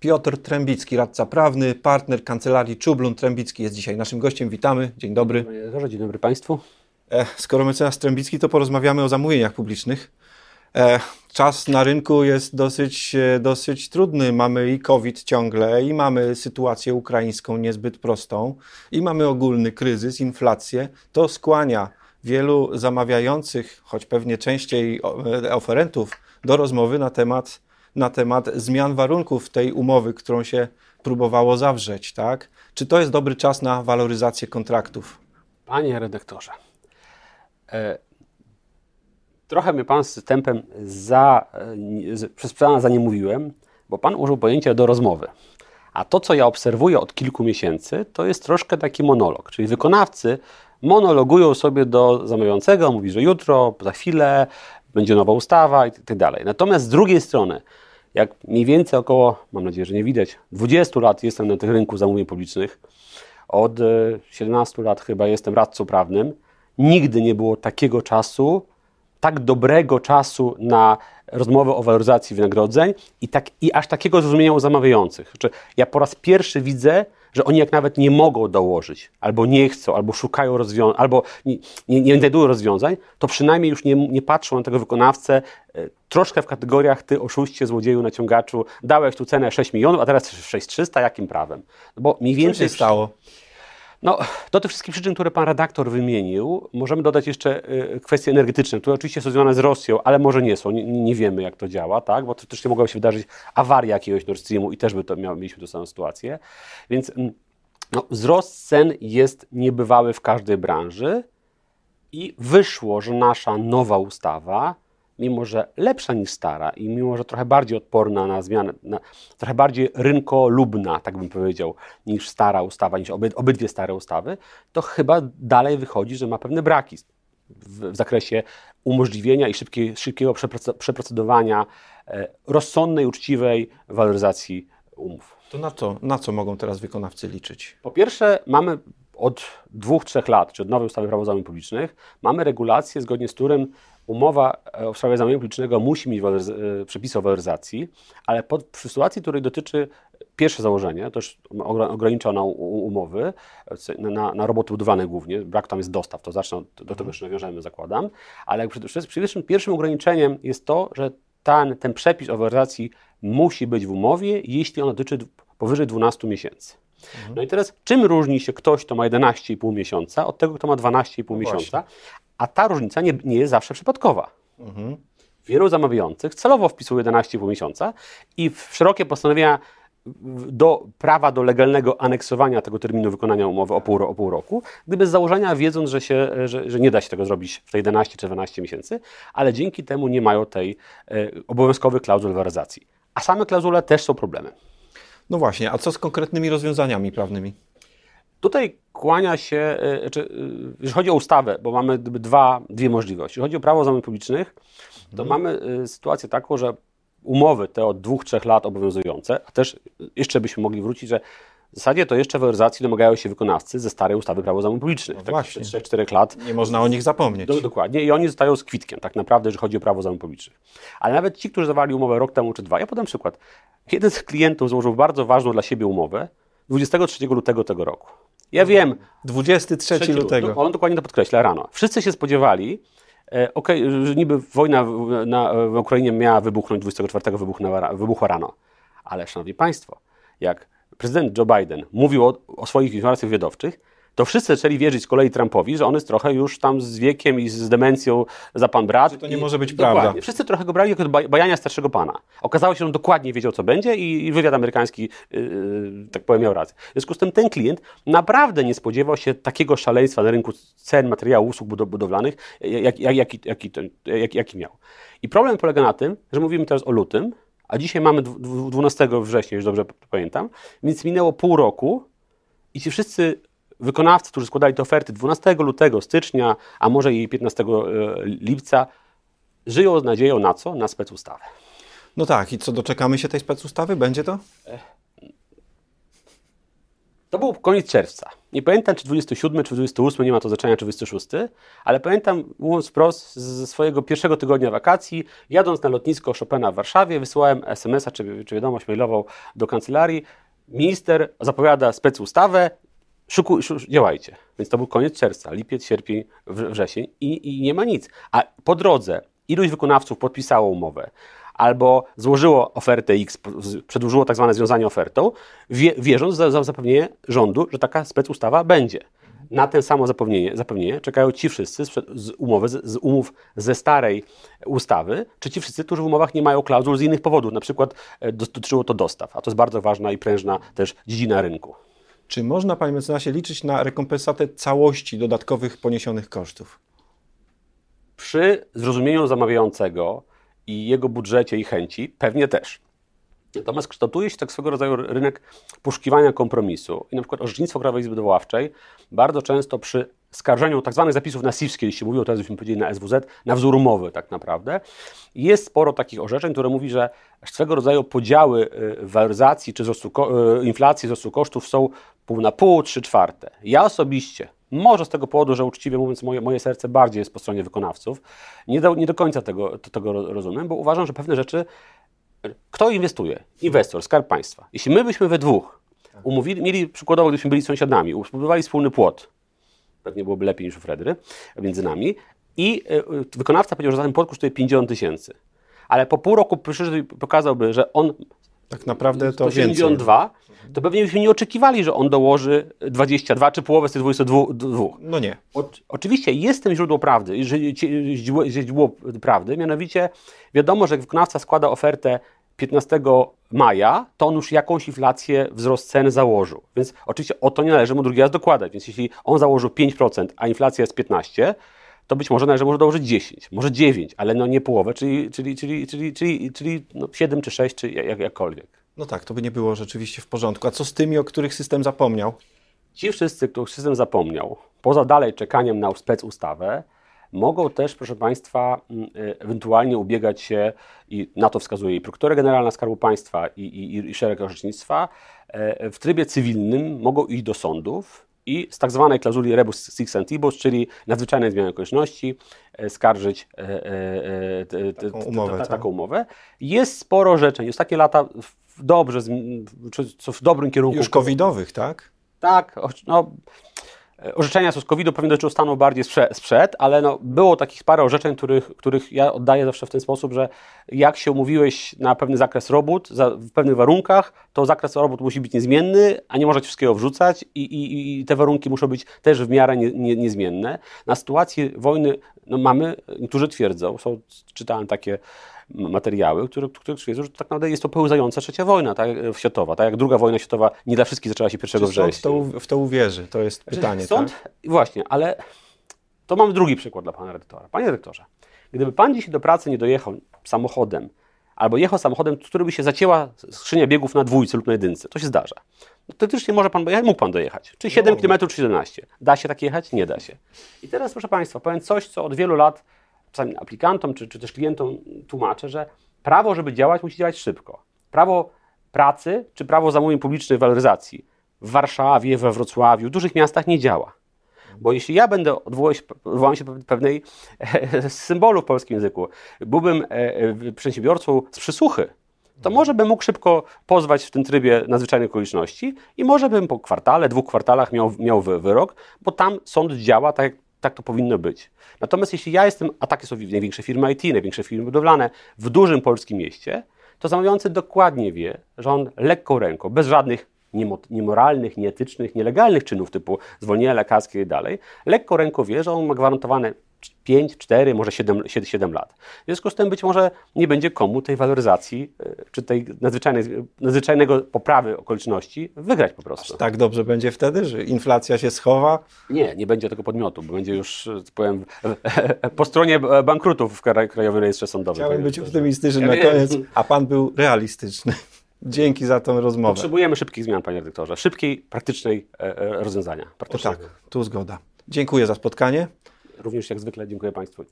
Piotr Trębicki, radca prawny, partner kancelarii Czublun Trębicki jest dzisiaj naszym gościem. Witamy. Dzień dobry. Dzień dobry Państwu. E, skoro mecenas Trębicki, to porozmawiamy o zamówieniach publicznych. E, czas na rynku jest dosyć, e, dosyć trudny. Mamy i COVID ciągle, i mamy sytuację ukraińską niezbyt prostą, i mamy ogólny kryzys, inflację. To skłania wielu zamawiających, choć pewnie częściej oferentów, do rozmowy na temat na temat zmian warunków tej umowy, którą się próbowało zawrzeć, tak? Czy to jest dobry czas na waloryzację kontraktów? Panie redaktorze, e, trochę mnie pan z tempem za, e, przez pana za nie mówiłem, bo pan użył pojęcia do rozmowy. A to, co ja obserwuję od kilku miesięcy, to jest troszkę taki monolog, czyli wykonawcy monologują sobie do zamawiającego, mówi, że jutro, za chwilę będzie nowa ustawa i tak dalej. Natomiast z drugiej strony, jak mniej więcej około, mam nadzieję, że nie widać, 20 lat jestem na tym rynku zamówień publicznych, od 17 e, lat chyba jestem radcą prawnym, nigdy nie było takiego czasu, tak dobrego czasu na rozmowę o waloryzacji wynagrodzeń i, tak, i aż takiego zrozumienia u zamawiających. Znaczy, ja po raz pierwszy widzę, że oni jak nawet nie mogą dołożyć, albo nie chcą, albo szukają rozwiązań, albo nie, nie, nie znajdują rozwiązań, to przynajmniej już nie, nie patrzą na tego wykonawcę e, troszkę w kategoriach ty oszuście, złodzieju, naciągaczu, dałeś tu cenę 6 milionów, a teraz 6300, jakim prawem? No bo mniej więcej Co się stało? No, do tych wszystkich przyczyn, które pan redaktor wymienił, możemy dodać jeszcze y, kwestie energetyczne, które oczywiście są związane z Rosją, ale może nie są, nie, nie wiemy jak to działa, tak? bo też mogła się wydarzyć awaria jakiegoś Nord Streamu i też by to miał, mieliśmy tę samą sytuację. Więc mm, no, wzrost cen jest niebywały w każdej branży i wyszło, że nasza nowa ustawa mimo że lepsza niż stara i mimo że trochę bardziej odporna na zmianę, na, trochę bardziej rynkolubna, tak bym powiedział, niż stara ustawa, niż oby, obydwie stare ustawy, to chyba dalej wychodzi, że ma pewne braki w, w zakresie umożliwienia i szybkie, szybkiego przeprocedowania, e, rozsądnej, uczciwej waloryzacji umów. To na co, na co mogą teraz wykonawcy liczyć? Po pierwsze, mamy od dwóch, trzech lat, czy od nowej ustawy prawa zamówień publicznych, mamy regulację, zgodnie z którym umowa e, w sprawie zamówienia publicznego musi mieć e, przepisy o waloryzacji, ale pod, w sytuacji, której dotyczy pierwsze założenie, to już ograniczono umowy na, na roboty budowlane głównie, brak tam jest dostaw, to zacznę, do tego jeszcze nawiążemy, zakładam, ale przy, przy pierwszym, pierwszym ograniczeniem jest to, że ten, ten przepis o waloryzacji musi być w umowie, jeśli on dotyczy powyżej 12 miesięcy. Mhm. No i teraz, czym różni się ktoś, kto ma 11,5 miesiąca, od tego, kto ma 12,5 no miesiąca? A ta różnica nie, nie jest zawsze przypadkowa. Mhm. Wielu zamawiających celowo wpisuje 11,5 miesiąca i w szerokie postanowienia do prawa do legalnego aneksowania tego terminu wykonania umowy o pół, o pół roku, gdyby z założenia wiedząc, że, się, że, że, nie da się tego zrobić w te 11 czy 12 miesięcy, ale dzięki temu nie mają tej e, obowiązkowych klauzul waloryzacji. A same klauzule też są problemem. No właśnie, a co z konkretnymi rozwiązaniami prawnymi? Tutaj kłania się, e, czy, e, jeżeli chodzi o ustawę, bo mamy dwa, dwie możliwości. Jeżeli chodzi o prawo zamówień publicznych, to mhm. mamy e, sytuację taką, że umowy te od dwóch, trzech lat obowiązujące, a też jeszcze byśmy mogli wrócić, że w zasadzie to jeszcze waloryzacji domagają się wykonawcy ze starej ustawy prawo zamówień publicznych. No tak właśnie. 3-4 lat. Nie można o nich zapomnieć. Do, dokładnie. I oni zostają z kwitkiem, tak naprawdę, jeżeli chodzi o prawo zamówień publicznych. Ale nawet ci, którzy zawali umowę rok temu czy dwa, ja podam przykład. Jeden z klientów złożył bardzo ważną dla siebie umowę 23 lutego tego roku. Ja wiem. 23 lutego. On dokładnie to podkreśla rano. Wszyscy się spodziewali, e, okay, że niby wojna w, na, w Ukrainie miała wybuchnąć 24 wybuchła, wybuchła rano. Ale szanowni państwo, jak prezydent Joe Biden mówił o, o swoich informacjach wywiadowczych, to wszyscy zaczęli wierzyć z kolei Trumpowi, że on jest trochę już tam z wiekiem i z demencją za pan brat. Że to nie I, może być dokładnie. prawda. Wszyscy trochę go brali jako bajania starszego pana. Okazało się, że on dokładnie wiedział, co będzie i, i wywiad amerykański, yy, tak powiem, miał rację. W związku z tym ten klient naprawdę nie spodziewał się takiego szaleństwa na rynku cen materiałów, usług budowlanych, jaki jak, jak, jak, jak, miał. I problem polega na tym, że mówimy teraz o lutym, a dzisiaj mamy 12 września, już dobrze pamiętam, więc minęło pół roku i ci wszyscy wykonawcy, którzy składali te oferty 12 lutego, stycznia, a może i 15 e, lipca, żyją z nadzieją na co? Na specustawę. No tak, i co, doczekamy się tej specustawy? Będzie to? To był koniec czerwca. Nie pamiętam, czy 27, czy 28, nie ma to znaczenia, czy 26, ale pamiętam, mówiąc wprost, ze swojego pierwszego tygodnia wakacji, jadąc na lotnisko Chopina w Warszawie, wysyłałem SMS-a, czy, czy wiadomość mailową do kancelarii. Minister zapowiada specustawę, szukuj, działajcie. Więc to był koniec czerwca, lipiec, sierpień, wrzesień i, i nie ma nic. A po drodze iluś wykonawców podpisało umowę, albo złożyło ofertę X, przedłużyło tak zwane związanie ofertą, wie, wierząc za, zapewnienie rządu, że taka specustawa będzie. Na ten samo zapewnienie, zapewnienie czekają ci wszyscy z, z, umowy, z, z, umów ze starej ustawy, czy ci wszyscy, którzy w umowach nie mają klauzul z innych powodów, na przykład e, dotyczyło to dostaw, a to jest bardzo ważna i prężna też dziedzina rynku. Czy można, panie mecenasie, liczyć na rekompensatę całości dodatkowych poniesionych kosztów? Przy zrozumieniu zamawiającego, i jego budżecie i chęci, pewnie też. Natomiast kształtuje się tak swego rodzaju rynek poszukiwania kompromisu. I na przykład orzecznictwo Krajowej Izby Dowoławczej bardzo często przy skarżeniu tzw. Tak zapisów na SIWSkie, jeśli mówiło teraz byśmy powiedzieli na SWZ, na wzór umowy tak naprawdę, jest sporo takich orzeczeń, które mówi, że swego rodzaju podziały y, waloryzacji czy wzrostu, y, inflacji, wzrostu kosztów są pół na pół, trzy czwarte. Ja osobiście może z tego powodu, że uczciwie mówiąc, moje, moje serce bardziej jest po stronie wykonawców. Nie do, nie do końca tego, tego rozumiem, bo uważam, że pewne rzeczy. Kto inwestuje? Inwestor, skarb państwa. Jeśli my byśmy we dwóch umówili, mieli przykładowo, gdybyśmy byli sąsiadami, ubudowali wspólny płot, pewnie byłoby lepiej niż u Fredry, między nami, i e, wykonawca powiedział, że ten płot kosztuje 50 tysięcy. Ale po pół roku przyszedł i pokazałby, że on tak naprawdę to 172, więcej. to pewnie byśmy nie oczekiwali, że on dołoży 22 czy połowę z tych 22. No nie. O, oczywiście jest tym źródło prawdy, źródło, źródło prawdy, mianowicie wiadomo, że wykonawca składa ofertę 15 maja, to on już jakąś inflację, wzrost cen założył. Więc oczywiście o to nie należy mu drugi raz dokładać. Więc jeśli on założył 5%, a inflacja jest 15%, to być może należy może dołożyć 10, może 9, ale no nie połowę, czyli, czyli, czyli, czyli, czyli, czyli no 7 czy 6, czy jak, jakkolwiek. No tak, to by nie było rzeczywiście w porządku. A co z tymi, o których system zapomniał? Ci wszyscy, których system zapomniał, poza dalej czekaniem na specustawę, mogą też, proszę Państwa, mm, e, ewentualnie ubiegać się, i na to wskazuje i Prokuratura Generalna Skarbu Państwa i, i, i szereg orzecznictwa, e, w trybie cywilnym mogą iść do sądów i z tak zwanej klauzuli rebus sic sentibus, czyli nadzwyczajnej zmiany okoliczności, skarżyć taką umowę, taką umowę. Jest sporo orzeczeń. Ostatnie lata dobrze, w dobrym kierunku. Już covidowych, tak? Tak, no, Orzeczenia z COVID-u pewnie dotyczyły stanu bardziej sprzed, ale no, było takich parę orzeczeń, których, których ja oddaję zawsze w ten sposób, że jak się umówiłeś na pewny zakres robót za, w pewnych warunkach, to zakres robót musi być niezmienny, a nie możecie wszystkiego wrzucać i, i, i te warunki muszą być też w miarę nie, nie, niezmienne. Na sytuacji wojny no, mamy, niektórzy twierdzą, są, czytałem takie materiały, które, które twierdzą, że tak naprawdę jest to pełzająca trzecia wojna tak, światowa. Tak jak druga wojna światowa nie dla wszystkich zaczęła się 1 września. To, w to uwierzy, to jest znaczy, pytanie. Sąd, tak? właśnie, ale to mam drugi przykład dla pana redaktora. Panie redaktorze, gdyby pan dzisiaj do pracy nie dojechał samochodem, albo jechał samochodem, który by się zacięła skrzynia biegów na dwójce lub na jedynce, to się zdarza. No, teoretycznie może pan, mógł pan dojechać. Czy 7 no, km, czy 17. Da się tak jechać? Nie da się. I teraz, proszę Państwa, powiem coś, co od wielu lat czasami aplikantom czy, czy też klientom tłumaczę, że prawo, żeby działać, musi działać szybko. Prawo pracy czy prawo zamówień publicznych waloryzacji w Warszawie, we Wrocławiu, w dużych miastach nie działa. Bo jeśli ja będę odwołał się pewnej e, symbolu w polskim języku, byłbym e, przedsiębiorcą z przysłuchy, to może bym mógł szybko pozwać w tym trybie nadzwyczajnych okoliczności i może bym po kwartale, dwóch kwartalach miał, miał wyrok, bo tam sąd działa tak, jak tak to powinno być. Natomiast jeśli ja jestem, a takie są największe firmy IT, największe firmy budowlane w dużym polskim mieście, to zamawiający dokładnie wie, że on lekką ręką, bez żadnych niemoralnych, nieetycznych, nielegalnych czynów typu zwolnienia lekarskie i dalej, lekko ręką wie, że on ma gwarantowane 5, 4, może 7, 7 lat. W związku z tym być może nie będzie komu tej waloryzacji, e, czy tej nadzwyczajnej, nadzwyczajnego poprawy okoliczności wygrać po prostu. Aż tak dobrze będzie wtedy, że inflacja się schowa? Nie, nie będzie tego podmiotu, bo będzie już, powiem, po stronie bankrutów w Krajowym Rejestrze Sądowym. Chciałem być optymistyczny na koniec, a pan był realistyczny. Dzięki za tę rozmowę. Potrzebujemy szybkich zmian, panie redaktorze. Szybkiej, praktycznej e, e, rozwiązania. Tak, tu zgoda. Dziękuję za spotkanie. Również jak zwykle dziękuję Państwu.